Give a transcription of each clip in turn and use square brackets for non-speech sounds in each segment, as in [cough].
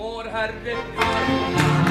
Vår Herre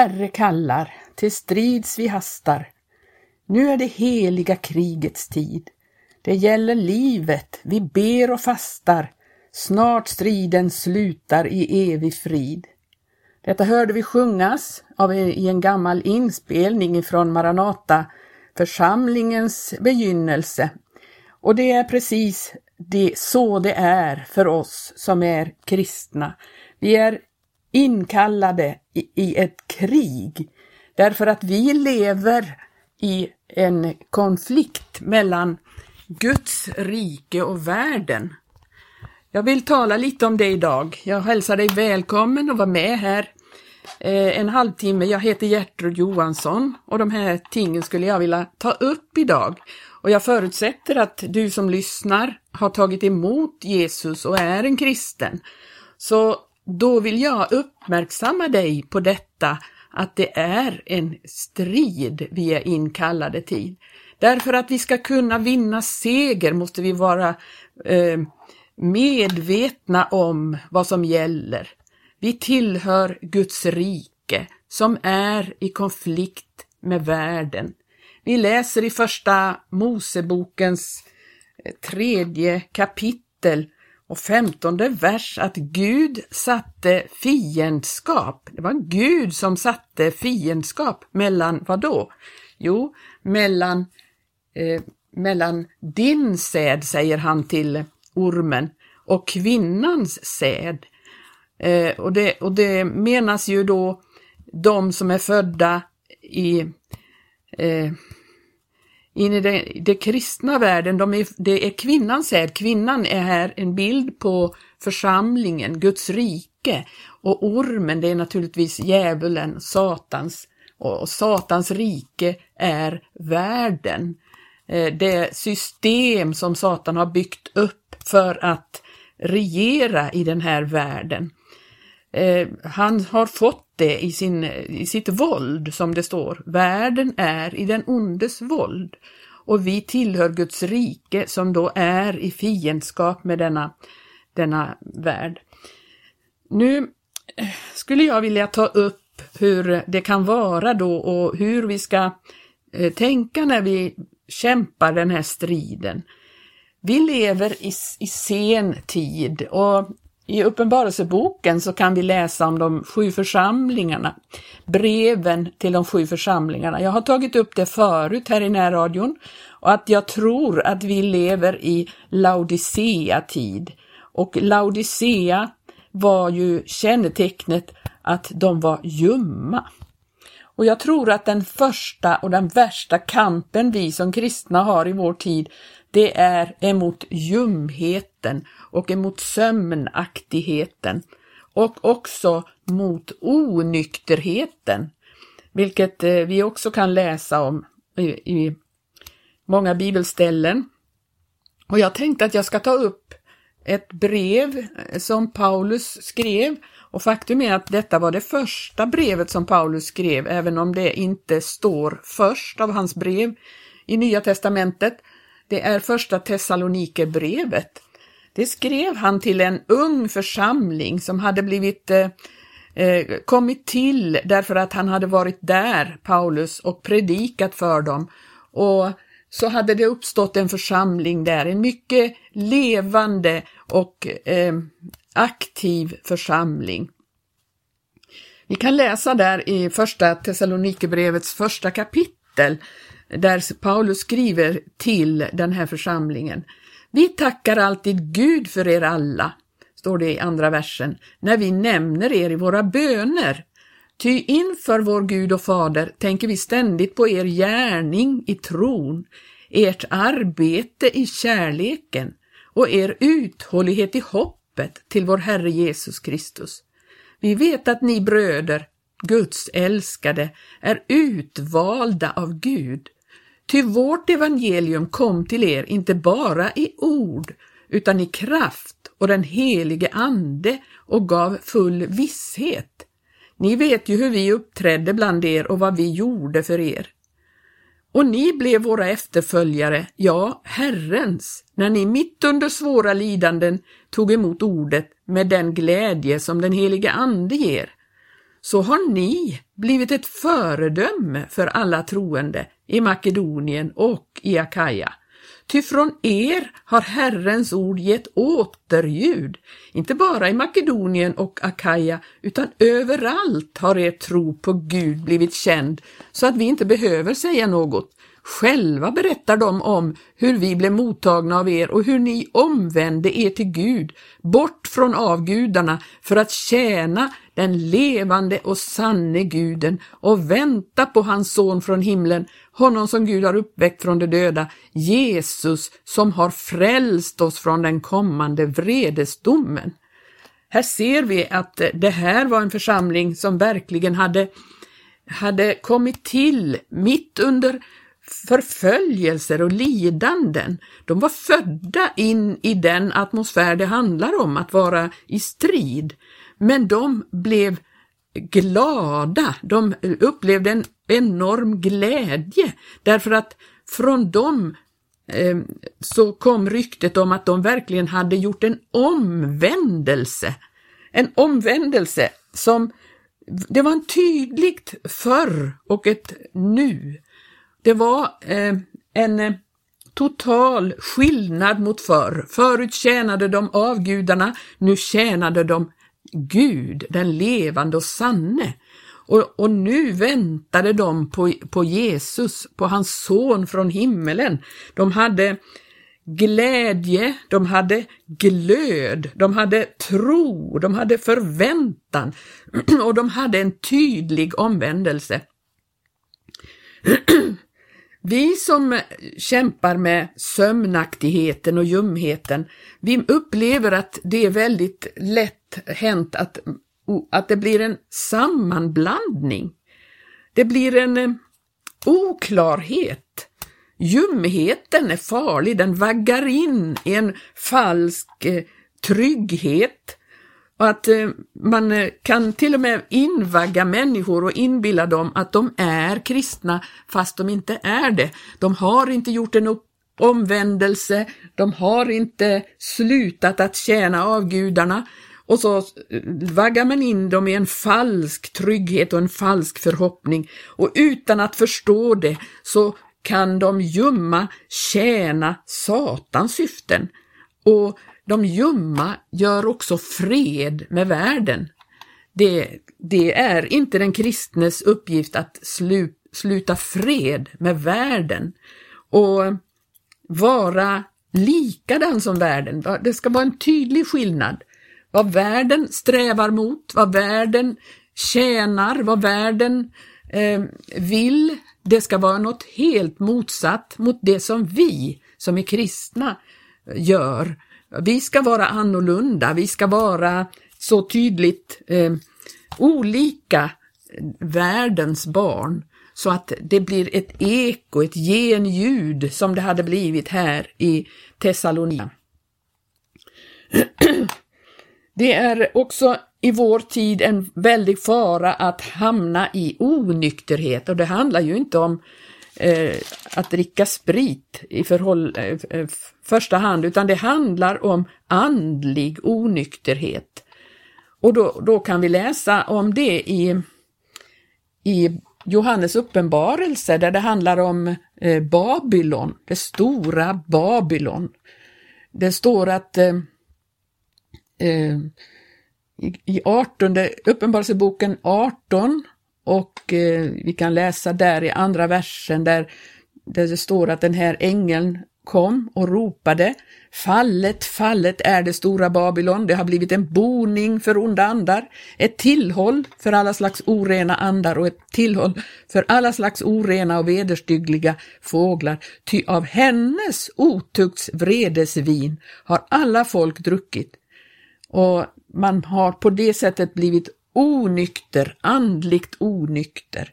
Herre kallar, till strids vi hastar. Nu är det heliga krigets tid. Det gäller livet, vi ber och fastar. Snart striden slutar i evig frid. Detta hörde vi sjungas av i en gammal inspelning från Maranata, församlingens begynnelse. Och det är precis det, så det är för oss som är kristna. Vi är inkallade i, i ett krig därför att vi lever i en konflikt mellan Guds rike och världen. Jag vill tala lite om det idag. Jag hälsar dig välkommen att vara med här eh, en halvtimme. Jag heter Gertrud Johansson och de här tingen skulle jag vilja ta upp idag. Och jag förutsätter att du som lyssnar har tagit emot Jesus och är en kristen. Så då vill jag uppmärksamma dig på detta att det är en strid vi är inkallade till. Därför att vi ska kunna vinna seger måste vi vara eh, medvetna om vad som gäller. Vi tillhör Guds rike som är i konflikt med världen. Vi läser i första Mosebokens eh, tredje kapitel och femtonde vers att Gud satte fiendskap. Det var Gud som satte fiendskap mellan vad då? Jo, mellan, eh, mellan din säd, säger han till ormen, och kvinnans säd. Eh, och, det, och det menas ju då de som är födda i eh, in i den den kristna världen, de är, det är kvinnans säd. Kvinnan är här en bild på församlingen, Guds rike. Och ormen, det är naturligtvis djävulen, Satans. Och Satans rike är världen. Eh, det system som Satan har byggt upp för att regera i den här världen. Eh, han har fått inte i, sin, i sitt våld, som det står. Världen är i den ondes våld och vi tillhör Guds rike som då är i fiendskap med denna, denna värld. Nu eh, skulle jag vilja ta upp hur det kan vara då och hur vi ska eh, tänka när vi kämpar den här striden. Vi lever i, i sen tid och i Uppenbarelseboken så kan vi läsa om de sju församlingarna, breven till de sju församlingarna. Jag har tagit upp det förut här i närradion och att jag tror att vi lever i Laodicea-tid. Och Laodicea var ju kännetecknet att de var ljumma. Och jag tror att den första och den värsta kampen vi som kristna har i vår tid, det är emot ljumheten och emot sömnaktigheten och också mot onykterheten, vilket eh, vi också kan läsa om i, i många bibelställen. Och jag tänkte att jag ska ta upp ett brev eh, som Paulus skrev och faktum är att detta var det första brevet som Paulus skrev, även om det inte står först av hans brev i Nya testamentet. Det är första Thessalonikerbrevet. Det skrev han till en ung församling som hade blivit eh, eh, kommit till därför att han hade varit där, Paulus, och predikat för dem. Och så hade det uppstått en församling där, en mycket levande och eh, aktiv församling. Vi kan läsa där i första Thessalonikerbrevets första kapitel där Paulus skriver till den här församlingen. Vi tackar alltid Gud för er alla, står det i andra versen, när vi nämner er i våra böner. Ty inför vår Gud och Fader tänker vi ständigt på er gärning i tron, ert arbete i kärleken och er uthållighet i hoppet till vår Herre Jesus Kristus. Vi vet att ni bröder, Guds älskade, är utvalda av Gud Ty vårt evangelium kom till er inte bara i ord, utan i kraft och den helige Ande och gav full visshet. Ni vet ju hur vi uppträdde bland er och vad vi gjorde för er. Och ni blev våra efterföljare, ja, Herrens, när ni mitt under svåra lidanden tog emot ordet med den glädje som den helige Ande ger. Så har ni blivit ett föredöme för alla troende i Makedonien och i Akaja. Ty från er har Herrens ord gett återljud, inte bara i Makedonien och Akaja, utan överallt har er tro på Gud blivit känd, så att vi inte behöver säga något. Själva berättar de om hur vi blev mottagna av er och hur ni omvände er till Gud, bort från avgudarna, för att tjäna den levande och sanne guden och vänta på hans son från himlen, honom som Gud har uppväckt från de döda, Jesus som har frälst oss från den kommande vredesdomen. Här ser vi att det här var en församling som verkligen hade, hade kommit till mitt under förföljelser och lidanden. De var födda in i den atmosfär det handlar om, att vara i strid. Men de blev glada, de upplevde en enorm glädje därför att från dem eh, så kom ryktet om att de verkligen hade gjort en omvändelse. En omvändelse som, det var en tydligt förr och ett nu. Det var eh, en eh, total skillnad mot förr. Förut tjänade de avgudarna, nu tjänade de Gud, den levande och sanne. Och, och, nu väntade de på, på Jesus, på hans son från himmelen. De hade glädje, de hade glöd, de hade tro, de hade förväntan [clears throat] och de hade en tydlig omvändelse. [clears throat] Vi som kämpar med sömnaktigheten och ljumheten, vi upplever att det är väldigt lätt hänt att, att det blir en sammanblandning. Det blir en eh, oklarhet. Ljumheten är farlig, den vaggar in i en falsk eh, trygghet och att eh, man eh, kan till och med invagga människor och inbilla dem att de är kristna fast de inte är det. De har inte gjort en omvändelse, de har inte slutat att tjäna avgudarna och så eh, vaggar man in dem i en falsk trygghet och en falsk förhoppning och utan att förstå det så kan de ljumma tjäna Satans syften. Och de ljumma gör också fred med världen. Det, det är inte den kristnes uppgift att slu, sluta fred med världen och vara likadan som världen. Det ska vara en tydlig skillnad. Vad världen strävar mot, vad världen tjänar, vad världen eh, vill, det ska vara något helt motsatt mot det som vi som är kristna gör. Vi ska vara annorlunda, vi ska vara så tydligt eh, olika eh, världens barn så att det blir ett eko, ett genljud som det hade blivit här i Thessalonika. [clears throat] Det är också i vår tid en väldig fara att hamna i onykterhet och det handlar ju inte om eh, att dricka sprit i förhåll, eh, eh första hand utan det handlar om andlig onykterhet. Och då, då kan vi läsa om det i, i Johannes uppenbarelse där det handlar om eh, Babylon, det stora Babylon. Det står att eh, eh, i 18, Uppenbarelseboken 18 och eh, vi kan läsa där i andra versen där, där det står att den här ängeln kom och ropade Fallet, fallet är det stora Babylon, det har blivit en boning för onda andar, ett tillhåll för alla slags orena andar och ett tillhåll för alla slags orena och vederstyggliga fåglar, ty av hennes otukts vredesvin har alla folk druckit. Och man har på det sättet blivit onykter, andligt onykter.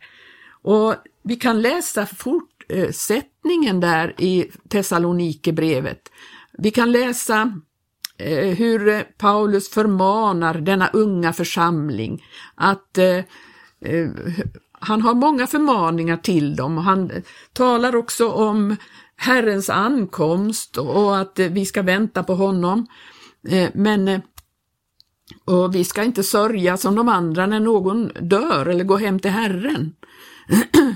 Och vi kan läsa fortsättningen där i Thessalonikerbrevet. Vi kan läsa eh, hur eh, Paulus förmanar denna unga församling att eh, han har många förmaningar till dem och han talar också om Herrens ankomst och att vi ska vänta på honom. Men och vi ska inte sörja som de andra när någon dör eller går hem till Herren. [clears throat]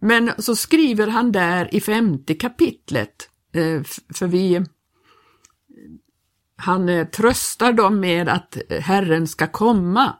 Men så skriver han där i femte kapitlet, eh, för vi han eh, tröstar dem med att Herren ska komma.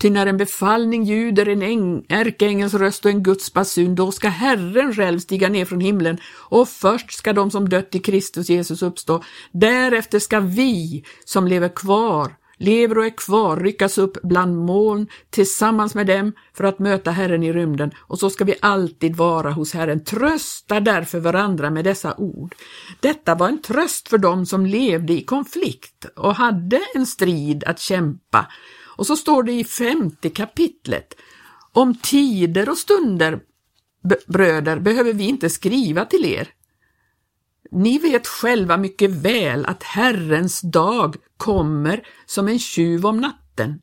Ty när en befallning ljuder en ärkeängels röst och en Guds basun, då ska Herren själv stiga ner från himlen och först ska de som dött i Kristus Jesus uppstå. Därefter ska vi som lever kvar lever och är kvar, ryckas upp bland moln tillsammans med dem för att möta Herren i rymden och så ska vi alltid vara hos Herren. Trösta därför varandra med dessa ord. Detta var en tröst för dem som levde i konflikt och hade en strid att kämpa. Och så står det i femte kapitlet om tider och stunder, bröder, behöver vi inte skriva till er. Ni vet själva mycket väl att Herrens dag kommer som en tjuv om natten.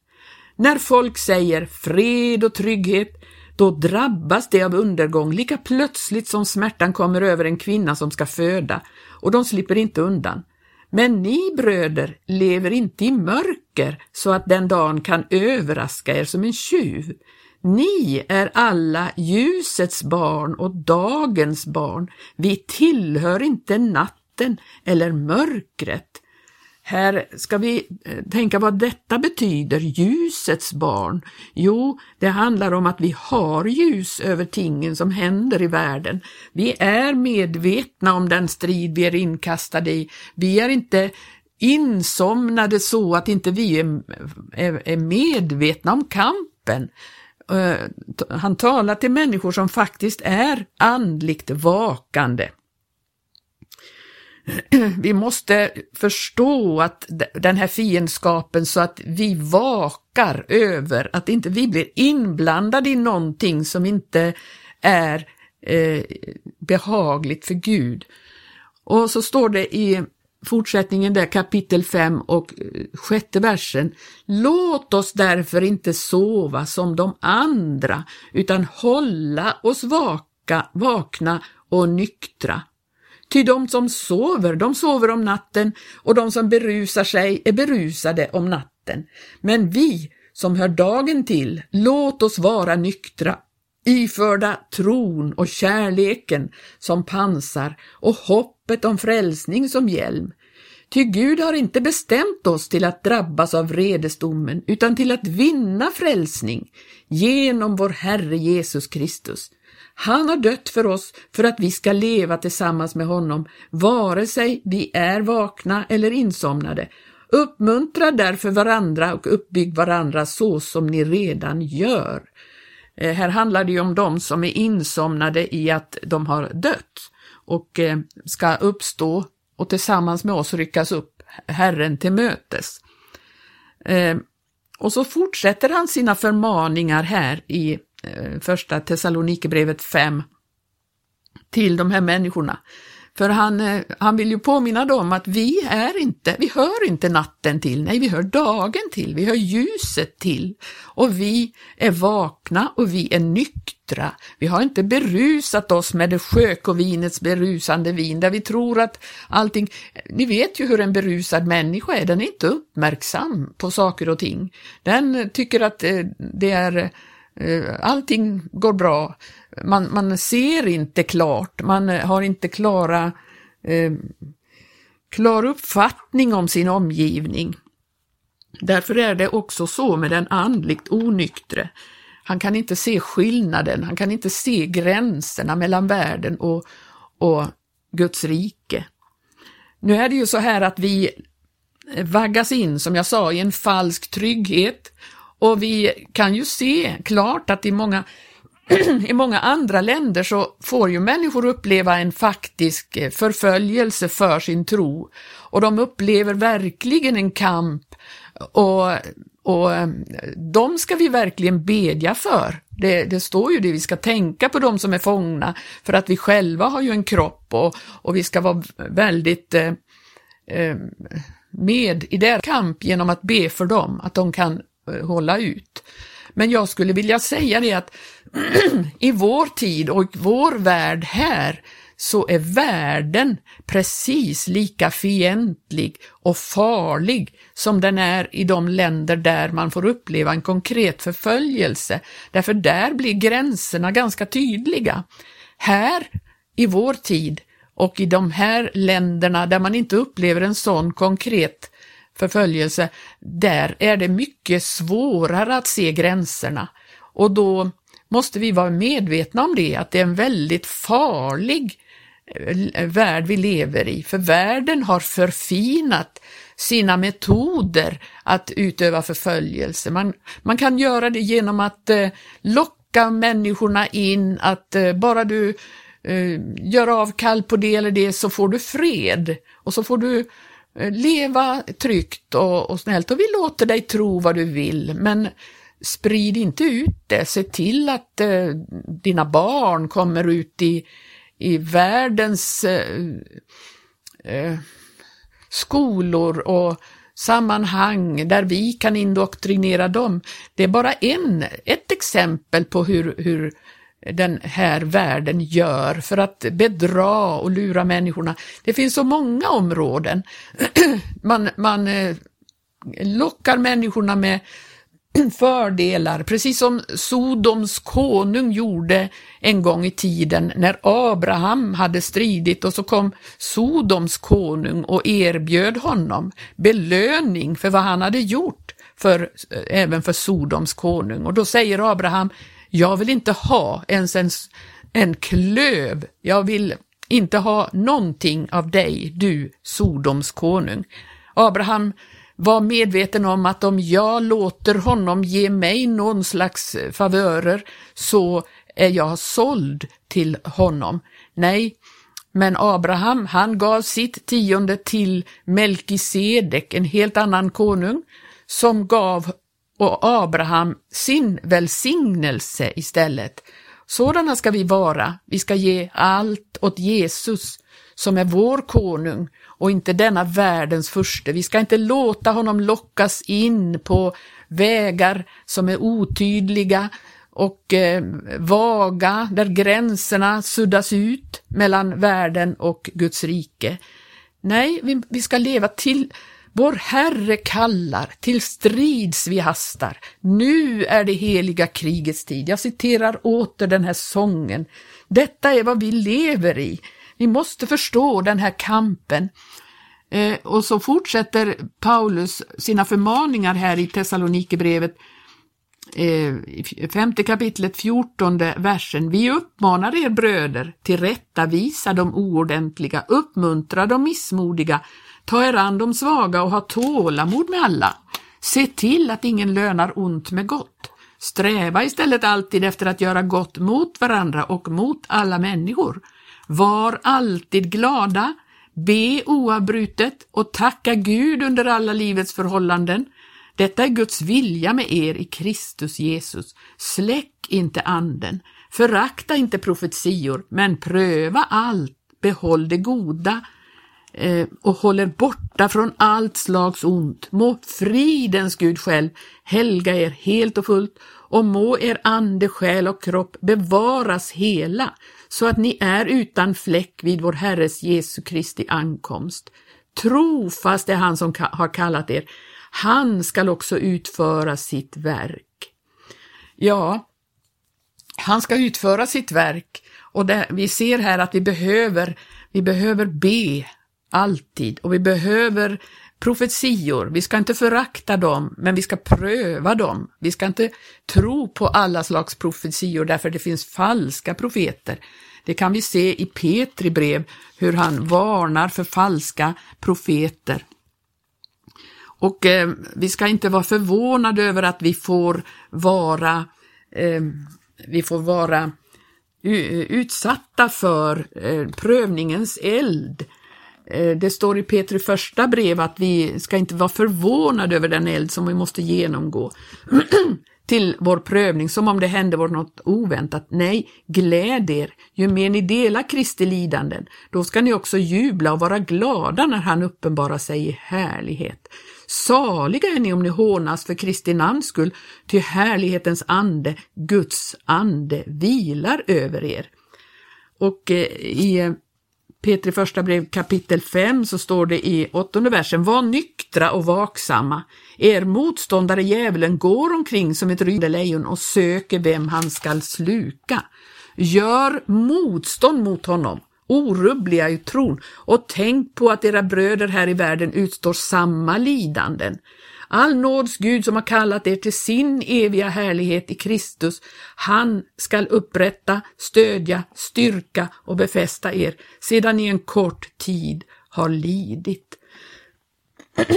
När folk säger fred och trygghet, då drabbas det av undergång lika plötsligt som smärtan kommer över en kvinna som ska föda, och de slipper inte undan. Men ni bröder lever inte i mörker så att den dagen kan överraska er som en tjuv. Ni är alla ljusets barn och dagens barn. Vi tillhör inte natten eller mörkret. Här ska vi eh, tänka vad detta betyder, ljusets barn. Jo, det handlar om att vi har ljus över tingen som händer i världen. Vi är medvetna om den strid vi är inkastade i. Vi är inte insomnade så att inte vi är medvetna om kampen. Eh, han talar till människor som faktiskt är andligt vakande. [clears throat] Vi måste förstå att den här fiendskapen så att vi vakar över att inte vi blir inblandade i någonting som inte är eh, behagligt för Gud. Och så står det i fortsättningen där kapitel 5 och eh, sjätte versen. Låt oss därför inte sova som de andra utan hålla oss vaka, vakna och nyktra. Ty de som sover, de sover om natten och de som berusar sig är berusade om natten. Men vi som hör dagen till, låt oss vara nyktra, iförda tron och kärleken som pansar och hoppet om frälsning som hjälm. Ty Gud har inte bestämt oss till att drabbas av vredesdomen, utan till att vinna frälsning genom vår Herre Jesus Kristus. Han har dött för oss för att vi ska leva tillsammans med honom, vare sig vi är vakna eller insomnade. Uppmuntra därför varandra och uppbygg varandra så som ni redan gör. Eh, här handlar det ju om de som är insomnade i att de har dött och eh, ska uppstå och tillsammans med oss ryckas upp Herren till mötes. Eh, och så fortsätter han sina förmaningar här i eh, första Thessalonikerbrevet 5 till de här människorna. För han, eh, han vill ju påminna dem att vi är inte, vi hör inte natten till, nej vi hör dagen till, vi hör ljuset till. Och vi är vakna och vi är nyktra. Vi har inte berusat oss med det sjökovinets berusande vin, där vi tror att allting, ni vet ju hur en berusad människa är, den är inte uppmärksam på saker och ting. Den tycker att eh, det är Eh, allting går bra man, man ser inte klart, man eh, har inte klara, eh, klar uppfattning om sin omgivning. Därför är det också så med den andligt onyktre. Han kan inte se skillnaden, han kan inte se gränserna mellan världen och, och Guds rike. Nu är det ju så här att vi vaggas in, som jag sa, i en falsk trygghet och vi kan ju se klart att i många [clears throat] i många andra länder så får ju människor uppleva en faktisk eh, förföljelse för sin tro. Och de upplever verkligen en kamp. Och, och ehm, de ska vi verkligen bedja för. Det, det, står ju det, vi ska tänka på de som är fångna. För att vi själva har ju en kropp och, och vi ska vara väldigt eh, eh med i deras kamp genom att be för dem, att de kan hålla ut. Men jag skulle vilja säga det att [clears throat] i vår tid och vår värld här så är världen precis lika fientlig och farlig som den är i de länder där man får uppleva en konkret förföljelse. Därför där blir gränserna ganska tydliga. Här i vår tid och i de här länderna där man inte upplever en sån konkret förföljelse, där är det mycket svårare att se gränserna. Och då måste vi vara medvetna om det, att det är en väldigt farlig eh, värld vi lever i, för världen har förfinat sina metoder att utöva förföljelse. Man, man kan göra det genom att eh, locka människorna in att eh, bara du eh, gör avkall på det eller det så får du fred och så får du eh, Eh, leva tryggt och, och snällt och vi låter dig tro vad du vill men sprid inte ut det, se till att eh, dina barn kommer ut i, i världens eh, eh, skolor och sammanhang där vi kan indoktrinera dem. Det är bara en, ett exempel på hur, hur den här världen gör för att bedra och lura människorna. Det finns så många områden. [clears throat] man, man eh, lockar människorna med [clears throat] fördelar, precis som Sodoms konung gjorde en gång i tiden när Abraham hade stridit och så kom Sodoms konung och erbjöd honom belöning för vad han hade gjort, för, eh, även för Sodoms konung. Och då säger Abraham, jag vill inte ha ens en, en klöv, jag vill inte ha någonting av dig, du Sodoms konung. Abraham var medveten om att om jag låter honom ge mig någon slags eh, favörer så är jag såld till honom. Nej, men Abraham, han gav sitt tionde till Melkisedek, en helt annan konung, som gav och Abraham sin välsignelse istället. Sådana ska vi vara, vi ska ge allt åt Jesus som är vår konung och inte denna världens furste. Vi ska inte låta honom lockas in på vägar som är otydliga och eh, vaga, där gränserna suddas ut mellan världen och Guds rike. Nej, vi, vi ska leva till vår Herre kallar, till strids vi hastar. Nu är det heliga krigets tid. Jag citerar åter den här sången. Detta är vad vi lever i. Vi måste förstå den här kampen. Eh, och så fortsätter Paulus sina förmaningar här i Thessalonikerbrevet, eh, Eh, femte kapitlet, fjortonde versen. Vi uppmanar er bröder, tillrättavisa de oordentliga, uppmuntra de missmodiga, ta er an de svaga och ha tålamod med alla. Se till att ingen lönar ont med gott. Sträva istället alltid efter att göra gott mot varandra och mot alla människor. Var alltid glada, be oavbrutet och tacka Gud under alla livets förhållanden. Detta är Guds vilja med er i Kristus Jesus. Släck inte anden, förakta inte profetior, men pröva allt, behåll det goda eh, och håller borta från allt slags ont. Må fridens Gud själv helga er helt och fullt och må er ande, själ och kropp bevaras hela, så att ni är utan fläck vid vår Herres Jesu Kristi ankomst. Trofast är han som har kallat er, han skall också utföra sitt verk. Ja, han ska utföra sitt verk och det, vi ser här att vi behöver, vi behöver be alltid och vi behöver profetior. Vi ska inte förakta dem, men vi ska pröva dem. Vi ska inte tro på alla slags profetior därför det finns falska profeter. Det kan vi se i Petri brev, hur han varnar för falska profeter. Och eh, vi ska inte vara förvånade över att vi får vara, eh, vi får vara utsatta för eh, prövningens eld. Eh, det står i Petri första brev att vi ska inte vara förvånade över den eld som vi måste genomgå [clears throat] till vår prövning, som om det hände vår något oväntat. Nej, gläd er, ju mer ni delar Kristi lidanden, då ska ni också jubla och vara glada när han uppenbarar sig i härlighet. Saliga är ni om ni hånas för Kristi namns skull, ty härlighetens ande, Guds ande, vilar över er. Och eh, i eh, Petri första brev kapitel 5 så står det i åttonde versen, var nyktra och vaksamma. Er motståndare djävulen går omkring som ett rydelejon och söker vem han skall sluka. Gör motstånd mot honom, orubbliga i tron och tänk på att era bröder här i världen utstår samma lidanden. All nåds Gud som har kallat er till sin eviga härlighet i Kristus, han skall upprätta, stödja, styrka och befästa er sedan ni en kort tid har lidit. [clears throat]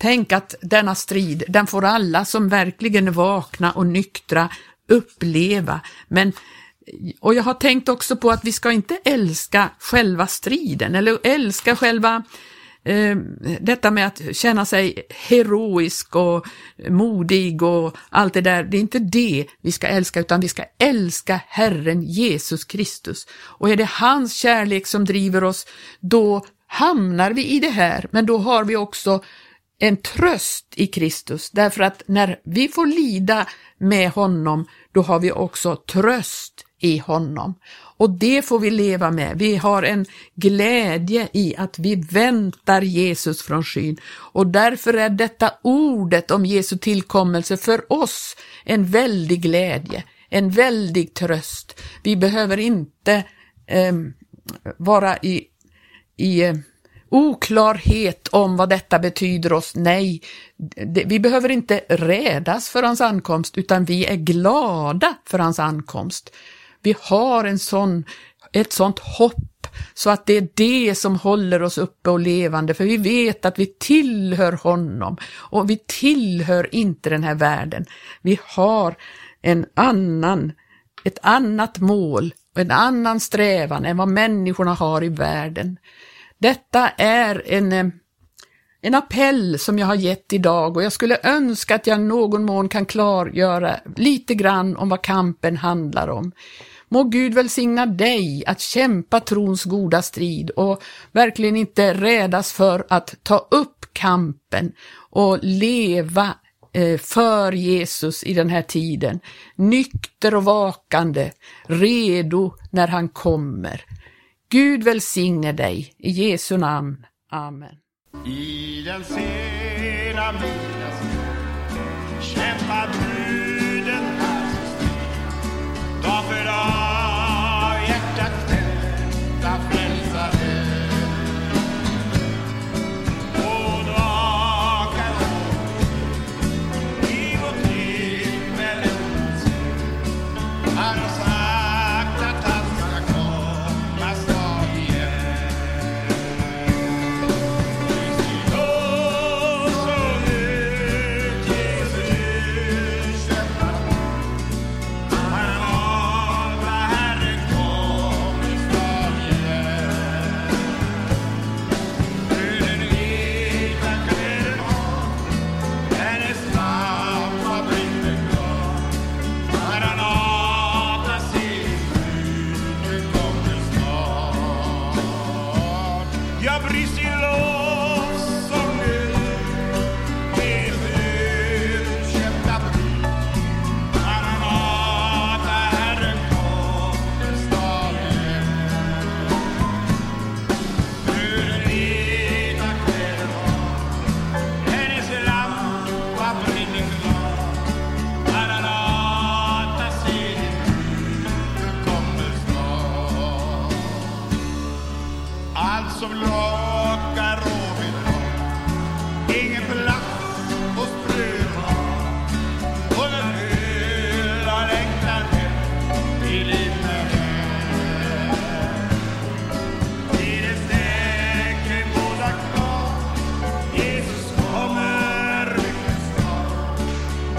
Tänk att denna strid, den får alla som verkligen är vakna och nyktra uppleva, men och jag har tänkt också på att vi ska inte älska själva striden eller älska själva eh, detta med att känna sig heroisk och modig och allt det där, det är inte det vi ska älska, utan vi ska älska Herren Jesus Kristus. Och är det hans kärlek som driver oss, då hamnar vi i det här, men då har vi också en tröst i Kristus, därför att när vi får lida med honom, då har vi också tröst i honom. Och det får vi leva med. Vi har en glädje i att vi väntar Jesus från skyn och därför är detta ordet om Jesu tillkommelse för oss en väldig glädje, en väldig tröst. Vi behöver inte eh, vara i, i eh, oklarhet om vad detta betyder oss. Nej, vi behöver inte rädas för hans ankomst, utan vi är glada för hans ankomst. Vi har en sån, ett sånt hopp så att det är det som håller oss uppe och levande, för vi vet att vi tillhör honom och vi tillhör inte den här världen. Vi har en annan, ett annat mål och en annan strävan än vad människorna har i världen. Detta är en, eh, en appell som jag har gett idag och jag skulle önska att jag någon mån kan klargöra lite grann om vad kampen handlar om. Må Gud välsigna dig att kämpa trons goda strid och verkligen inte rädas för att ta upp kampen och leva eh, för Jesus i den här tiden. Nykter och vakande, redo när han kommer. Gud välsigne dig. I Jesu namn. Amen. I den sena midnattsstund kämpar bruden här dag för dag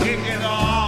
Vilken dag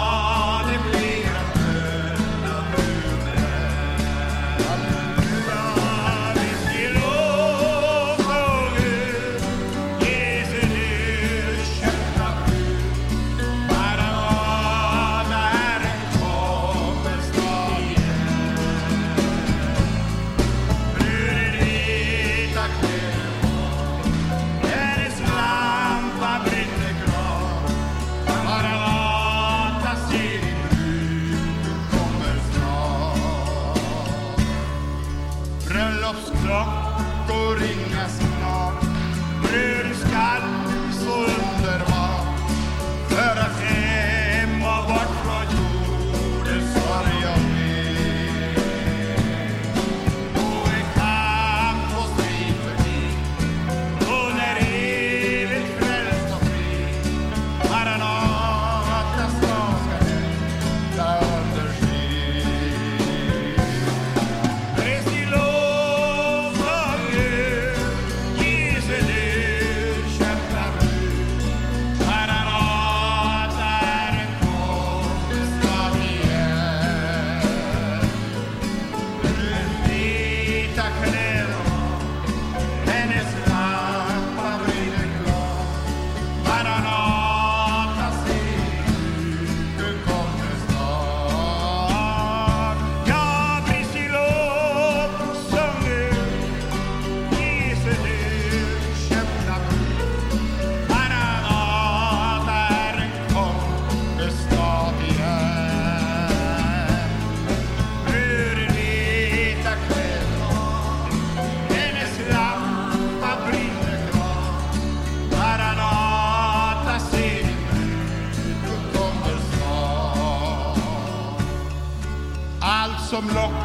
snart Allt som lockar och